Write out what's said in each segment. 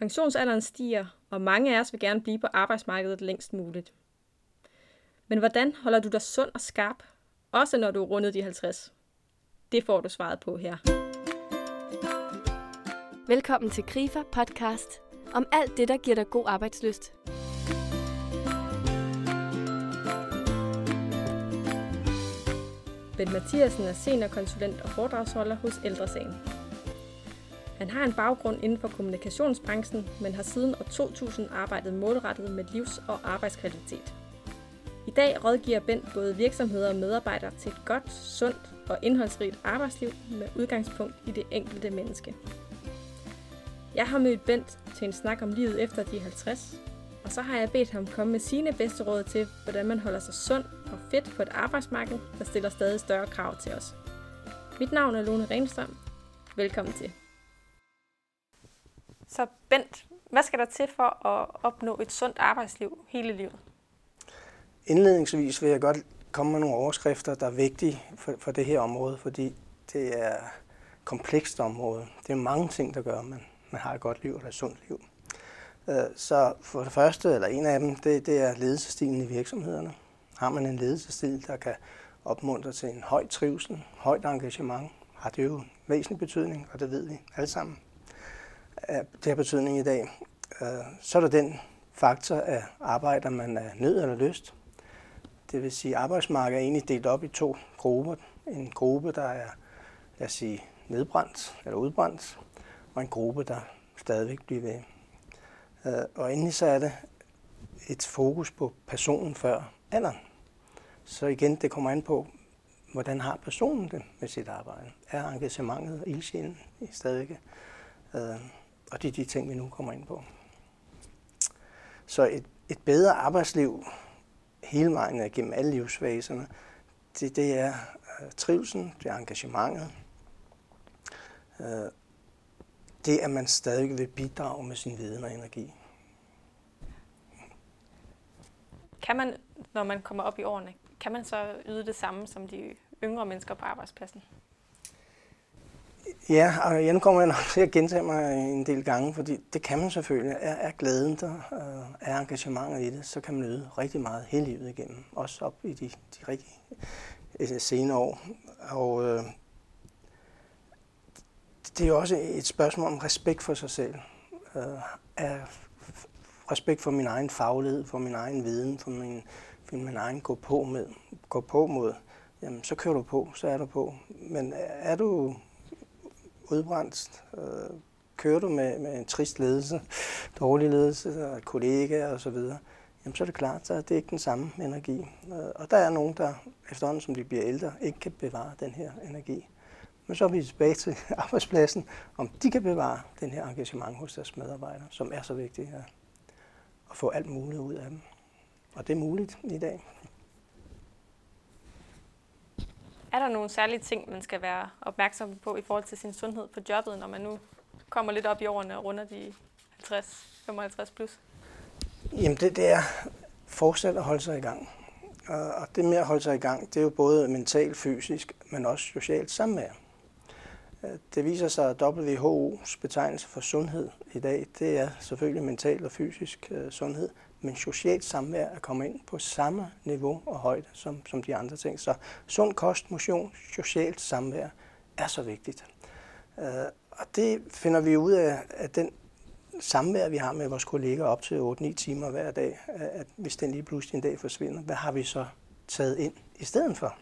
Pensionsalderen stiger, og mange af os vil gerne blive på arbejdsmarkedet længst muligt. Men hvordan holder du dig sund og skarp, også når du er rundet de 50? Det får du svaret på her. Velkommen til Grifer podcast om alt det, der giver dig god arbejdsløst. Bent Mathiasen er seniorkonsulent og foredragsholder hos Ældresagen. Han har en baggrund inden for kommunikationsbranchen, men har siden år 2000 arbejdet målrettet med livs- og arbejdskvalitet. I dag rådgiver Bent både virksomheder og medarbejdere til et godt, sundt og indholdsrigt arbejdsliv med udgangspunkt i det enkelte menneske. Jeg har mødt Bent til en snak om livet efter de 50, og så har jeg bedt ham komme med sine bedste råd til, hvordan man holder sig sund og fedt på et arbejdsmarked, der stiller stadig større krav til os. Mit navn er Lone Renstrøm. Velkommen til. Så Bent, hvad skal der til for at opnå et sundt arbejdsliv hele livet? Indledningsvis vil jeg godt komme med nogle overskrifter, der er vigtige for, for det her område, fordi det er et komplekst område. Det er mange ting, der gør, at man, man har et godt liv og et sundt liv. Øh, så for det første, eller en af dem, det, det er ledelsestilen i virksomhederne. Har man en ledelsesstil, der kan opmuntre til en høj trivsel, højt engagement, har det jo væsentlig betydning, og det ved vi alle sammen. Det har betydning i dag. Øh, så er der den faktor, at arbejder man af nød eller lyst. Det vil sige, at arbejdsmarkedet er egentlig delt op i to grupper. En gruppe, der er lad os sige, nedbrændt eller udbrændt, og en gruppe, der stadigvæk bliver ved. Øh, og endelig så er det et fokus på personen før alderen. Så igen, det kommer an på, hvordan har personen det med sit arbejde? Er engagementet og ildsjælen stadigvæk? Øh, og det er de ting, vi nu kommer ind på. Så et, et bedre arbejdsliv hele vejen gennem alle livsfaserne, det, det er øh, trivsel, det er engagementet, øh, det at man stadig vil bidrage med sin viden og energi. Kan man, når man kommer op i årene, kan man så yde det samme som de yngre mennesker på arbejdspladsen? Ja, og jeg nu kommer jeg nok til at gentage mig en del gange, fordi det kan man selvfølgelig. Er, er glæden der, øh, er engagementet i det, så kan man nyde rigtig meget hele livet igennem. Også op i de, de rigtig øh, senere år. Og øh, det er også et spørgsmål om respekt for sig selv. Øh, er respekt for min egen faglighed, for min egen viden, for min, for min egen gå på med, gå på mod, jamen så kører du på, så er du på. Men er du udbrændt, øh, kører du med, med en trist ledelse, dårlig ledelse, og kollegaer osv., jamen så er det klart, at det er ikke den samme energi. Øh, og der er nogen, der efterhånden, som de bliver ældre, ikke kan bevare den her energi. Men så er vi tilbage til arbejdspladsen, om de kan bevare den her engagement hos deres medarbejdere, som er så vigtigt at få alt muligt ud af dem. Og det er muligt i dag. Er der nogle særlige ting, man skal være opmærksom på i forhold til sin sundhed på jobbet, når man nu kommer lidt op i årene og runder de 50-55 plus? Jamen det, det er fortsat at holde sig i gang. Og det med at holde sig i gang, det er jo både mentalt, fysisk, men også socialt samvær. Øh, det viser sig, at WHO's betegnelse for sundhed i dag, det er selvfølgelig mental og fysisk øh, sundhed, men socialt samvær er kommet ind på samme niveau og højde som, som de andre ting. Så sund kost, motion, socialt samvær er så vigtigt. Øh, og det finder vi ud af, at den samvær, vi har med vores kolleger op til 8-9 timer hver dag, øh, at hvis den lige pludselig en dag forsvinder, hvad har vi så taget ind i stedet for?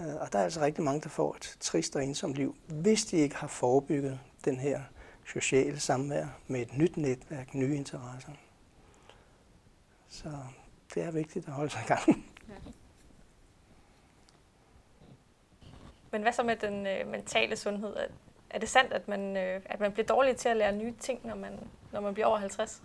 Øh, og der er altså rigtig mange, der får et trist og ensomt liv, hvis de ikke har forebygget den her sociale samvær med et nyt netværk, nye interesser. Så det er vigtigt at holde sig i gang. Ja. Men hvad så med den øh, mentale sundhed? Er, det sandt, at man, øh, at man bliver dårlig til at lære nye ting, når man, når man bliver over 50?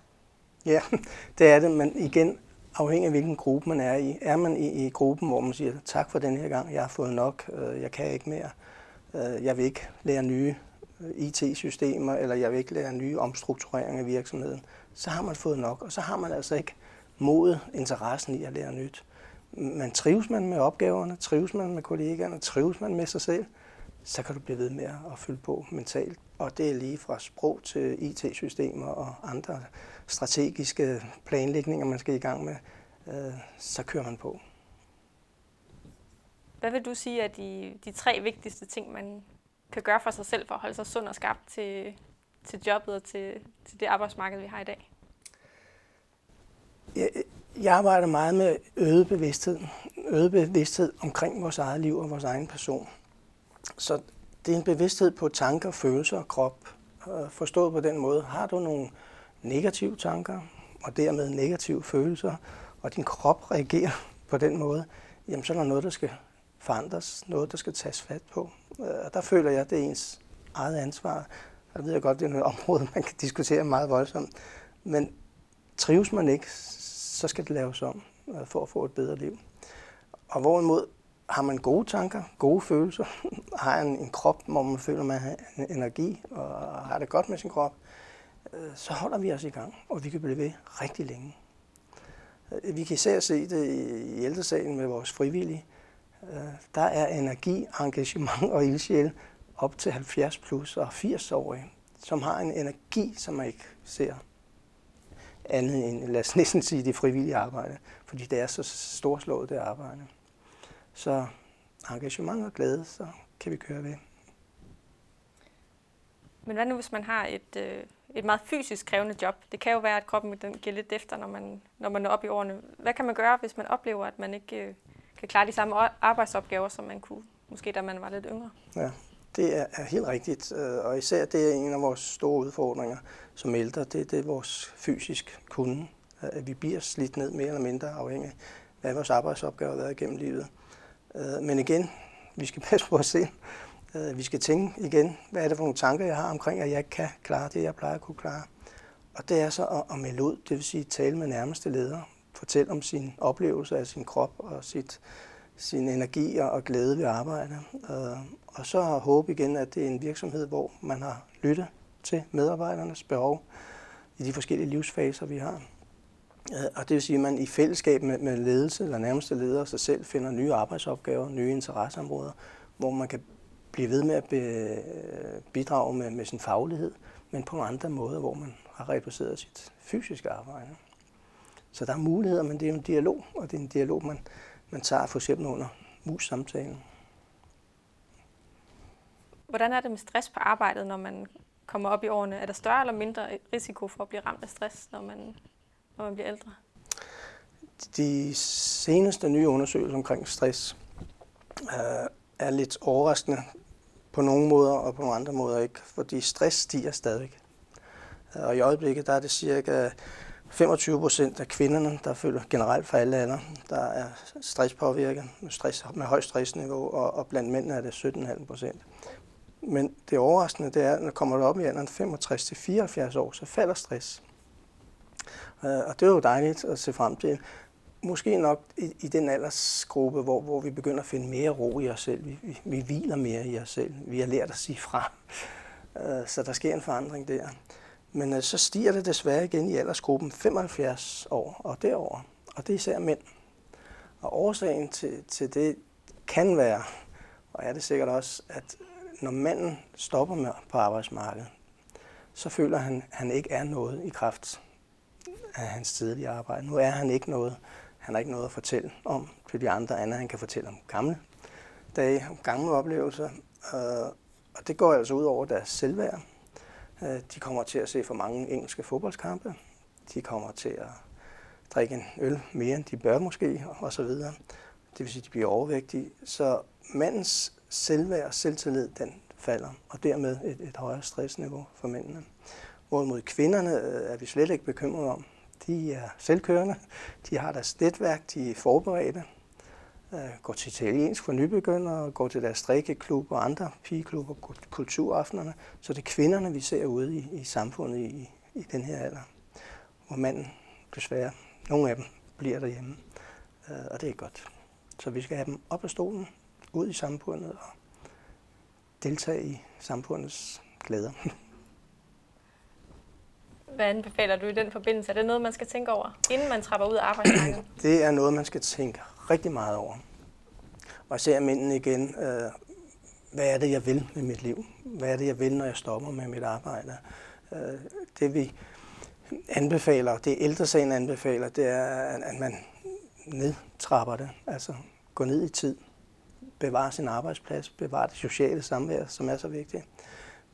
Ja, det er det, men igen, afhængig af hvilken gruppe man er i. Er man i, i gruppen, hvor man siger, tak for den her gang, jeg har fået nok, øh, jeg kan ikke mere, øh, jeg vil ikke lære nye øh, IT-systemer, eller jeg vil ikke lære nye omstruktureringer af virksomheden, så har man fået nok, og så har man altså ikke modet, interessen i at lære nyt. Man trives man med opgaverne, trives man med kollegaerne, trives man med sig selv, så kan du blive ved med at fylde på mentalt. Og det er lige fra sprog til IT-systemer og andre strategiske planlægninger, man skal i gang med. Øh, så kører man på. Hvad vil du sige er de, de tre vigtigste ting, man kan gøre for sig selv for at holde sig sund og skarp til, til jobbet og til, til det arbejdsmarked, vi har i dag? Jeg, jeg arbejder meget med øget bevidsthed. Øget bevidsthed omkring vores eget liv og vores egen person. Så det er en bevidsthed på tanker, følelser og krop. Forstået på den måde, har du nogle negative tanker og dermed negative følelser, og din krop reagerer på den måde, jamen så er der noget, der skal forandres, noget, der skal tages fat på. Øh, og der føler jeg, at det er ens eget ansvar. Jeg ved godt, det er et område, man kan diskutere meget voldsomt. Men trives man ikke, så skal det laves om øh, for at få et bedre liv. Og hvorimod har man gode tanker, gode følelser, har en, en krop, hvor man føler, man har energi og har det godt med sin krop, øh, så holder vi os i gang, og vi kan blive ved rigtig længe. Øh, vi kan især se det i ældresalen med vores frivillige. Der er energi, engagement og ildsjæl op til 70 plus og 80-årige, som har en energi, som man ikke ser andet end, lad os næsten sige, det frivillige arbejde, fordi det er så storslået, det arbejde. Så engagement og glæde, så kan vi køre ved. Men hvad nu, hvis man har et, øh, et meget fysisk krævende job? Det kan jo være, at kroppen den giver lidt efter, når man, når man er oppe i årene. Hvad kan man gøre, hvis man oplever, at man ikke øh, kan klare de samme arbejdsopgaver, som man kunne, måske da man var lidt yngre? Ja, det er, er helt rigtigt, øh, og især det er en af vores store udfordringer som ældre, det, det er vores fysisk kunde. Øh, at vi bliver slidt ned mere eller mindre afhængig af, hvad vores arbejdsopgave har været igennem livet. Øh, men igen, vi skal passe på os selv. Vi skal tænke igen, hvad er det for nogle tanker, jeg har omkring, at jeg ikke kan klare det, jeg plejer at kunne klare. Og det er så at, at melde ud, det vil sige tale med nærmeste leder, fortælle om sin oplevelse af sin krop og sit, sin energi og glæde ved arbejde. Øh, og så håbe igen, at det er en virksomhed, hvor man har lyttet til medarbejdernes behov i de forskellige livsfaser, vi har. Øh, og det vil sige, at man i fællesskab med, med ledelse eller nærmeste ledere sig selv finder nye arbejdsopgaver, nye interesseområder, hvor man kan blive ved med at bidrage med, med sin faglighed, men på andre måder, hvor man har reduceret sit fysiske arbejde. Så der er muligheder, men det er jo en dialog, og det er en dialog, man, man tager for eksempel under mus-samtalen. Hvordan er det med stress på arbejdet, når man kommer op i årene? Er der større eller mindre risiko for at blive ramt af stress, når man, når man bliver ældre? De seneste nye undersøgelser omkring stress øh, er lidt overraskende på nogle måder, og på nogle andre måder ikke, fordi stress stiger stadig. Og i øjeblikket der er det cirka 25 procent af kvinderne, der føler generelt for alle aldre, der er stresspåvirket med, stress, med højt stressniveau, og, og blandt mændene er det 17,5 procent. Men det overraskende, det er, at når kommer du op i alderen 65 til 74 år, så falder stress. Øh, og det er jo dejligt at se frem til. Måske nok i, i den aldersgruppe, hvor, hvor vi begynder at finde mere ro i os selv. Vi, vi, vi hviler mere i os selv. Vi har lært at sige fra. Øh, så der sker en forandring der. Men øh, så stiger det desværre igen i aldersgruppen 75 år og derover. Og det er især mænd. Og årsagen til, til det kan være, og er det sikkert også, at når manden stopper med på arbejdsmarkedet, så føler han, at han ikke er noget i kraft af hans tidlige arbejde. Nu er han ikke noget. Han har ikke noget at fortælle om til de andre andre. Han kan fortælle om gamle dage, om gamle oplevelser. Øh, og det går altså ud over deres selvværd. Øh, de kommer til at se for mange engelske fodboldskampe. De kommer til at drikke en øl mere, end de bør måske, og så videre. Det vil sige, at de bliver overvægtige. Så mandens selvværd og selvtillid, den falder, og dermed et, et højere stressniveau for mændene. Hvorimod kvinderne øh, er vi slet ikke bekymrede om. De er selvkørende, de har deres netværk, de er forberedte, går til italiensk for nybegyndere, går til deres strikkeklub og andre pigeklubber, kulturaftenerne. Så det er kvinderne, vi ser ude i, i samfundet i, i den her alder, hvor manden desværre, nogle af dem, bliver derhjemme. Øh, og det er godt. Så vi skal have dem op af stolen, ud i samfundet og deltage i samfundets glæder. Hvad anbefaler du i den forbindelse? Er det noget, man skal tænke over, inden man trapper ud af arbejdsmarkedet? Det er noget, man skal tænke rigtig meget over. Og især mændene igen. Øh, hvad er det, jeg vil med mit liv? Hvad er det, jeg vil, når jeg stopper med mit arbejde? Øh, det vi anbefaler, det ældresagen anbefaler, det er, at man nedtrapper det. Altså gå ned i tid, bevare sin arbejdsplads, bevare det sociale samvær, som er så vigtigt,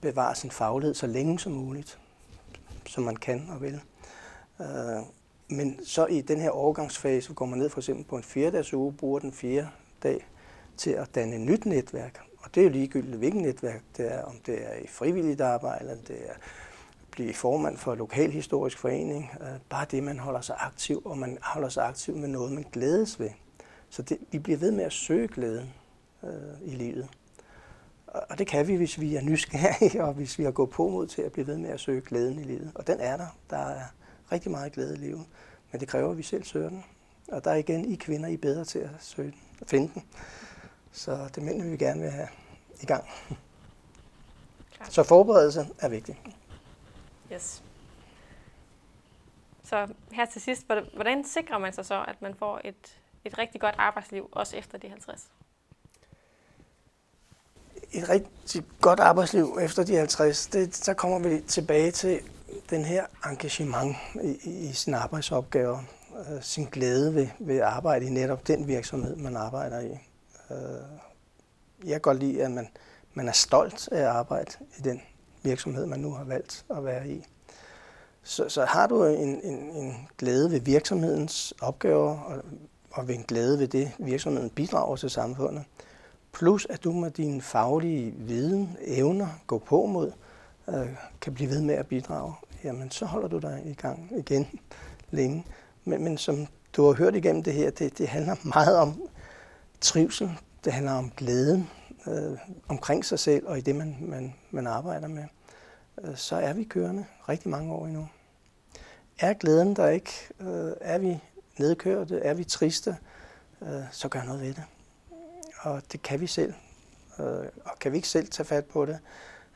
bevare sin faglighed så længe som muligt, som man kan og vil. Øh, men så i den her overgangsfase går man ned for eksempel på en fjerdags uge, bruger den fjerde dag til at danne et nyt netværk. Og det er jo ligegyldigt, hvilket netværk det er, om det er i frivilligt arbejde, eller det er blive formand for en lokalhistorisk forening. Øh, bare det, man holder sig aktiv, og man holder sig aktiv med noget, man glædes ved. Så det, vi bliver ved med at søge glæden øh, i livet. Og det kan vi, hvis vi er nysgerrige, og hvis vi har gået på mod til at blive ved med at søge glæden i livet. Og den er der. Der er rigtig meget glæde i livet. Men det kræver, at vi selv søger den. Og der er igen, I kvinder, I er bedre til at søge den, at finde den. Så det mener vi gerne vil have i gang. Klar. Så forberedelse er vigtigt. Yes. Så her til sidst, hvordan sikrer man sig så, at man får et, et rigtig godt arbejdsliv, også efter de 50? Et rigtig godt arbejdsliv efter de 50, det, så kommer vi tilbage til den her engagement i, i sin arbejdsopgaver, øh, sin glæde ved, ved at arbejde i netop den virksomhed, man arbejder i. Øh, jeg kan godt lide, at man, man er stolt af at arbejde i den virksomhed, man nu har valgt at være i. Så, så har du en, en, en glæde ved virksomhedens opgaver, og, og ved en glæde ved det, virksomheden bidrager til samfundet, plus at du med din faglige viden, evner, gå på mod, øh, kan blive ved med at bidrage, jamen så holder du dig i gang igen længe. Men, men som du har hørt igennem det her, det, det handler meget om trivsel, det handler om glæden øh, omkring sig selv og i det, man, man, man arbejder med. Øh, så er vi kørende rigtig mange år endnu. Er glæden der ikke? Øh, er vi nedkørte? Er vi triste? Øh, så gør noget ved det. Og det kan vi selv. Øh, og kan vi ikke selv tage fat på det?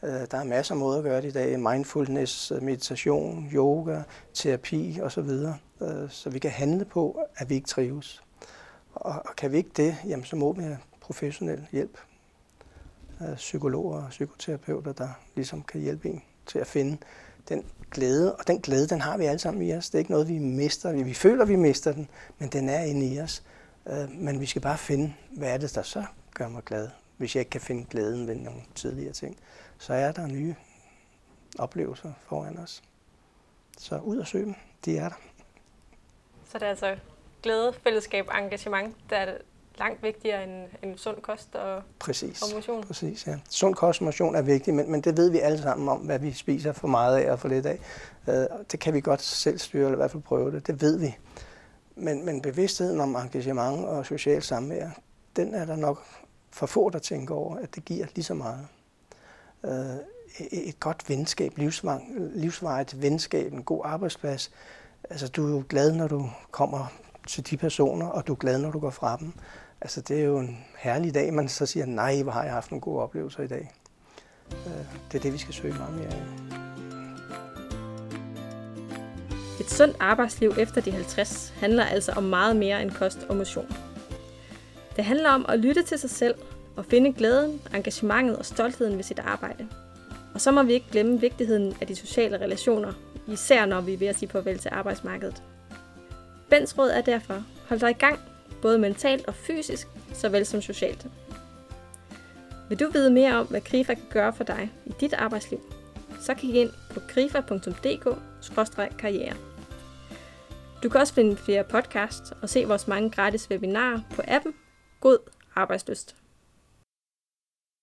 Øh, der er masser af måder at gøre det i dag. Mindfulness, øh, meditation, yoga, terapi osv. Øh, så vi kan handle på, at vi ikke trives. Og kan vi ikke det, jamen så må vi have professionel hjælp. Psykologer og psykoterapeuter, der ligesom kan hjælpe en til at finde den glæde. Og den glæde, den har vi alle sammen i os. Det er ikke noget, vi mister. Vi føler, vi mister den, men den er inde i os. Men vi skal bare finde, hvad er det, der så gør mig glad. Hvis jeg ikke kan finde glæden ved nogle tidligere ting, så er der nye oplevelser foran os. Så ud og søge dem. De er der. Så det er altså glæde, fællesskab og engagement, der er langt vigtigere end, end sund kost og, præcis, og motion. Præcis, ja. Sund kost og motion er vigtigt, men, men det ved vi alle sammen om, hvad vi spiser for meget af og for lidt af. Uh, det kan vi godt selv styre, eller i hvert fald prøve det. Det ved vi. Men, men bevidstheden om engagement og social samvær, den er der nok for få, der tænker over, at det giver lige så meget øh, et godt venskab, livsvang, livsvarigt venskab, en god arbejdsplads. Altså, du er jo glad, når du kommer til de personer, og du er glad, når du går fra dem. Altså, det er jo en herlig dag, man så siger, nej, hvor har jeg haft nogle gode oplevelser i dag. Øh, det er det, vi skal søge meget mere af. Et sundt arbejdsliv efter de 50 handler altså om meget mere end kost og motion. Det handler om at lytte til sig selv og finde glæden, engagementet og stoltheden ved sit arbejde. Og så må vi ikke glemme vigtigheden af de sociale relationer, især når vi er ved at sige farvel til arbejdsmarkedet. Bens råd er derfor, hold dig i gang, både mentalt og fysisk, såvel som socialt. Vil du vide mere om, hvad Krifa kan gøre for dig i dit arbejdsliv, så kig ind på krifa.dk-karriere. Du kan også finde flere podcasts og se vores mange gratis webinarer på appen God Arbejdsløst.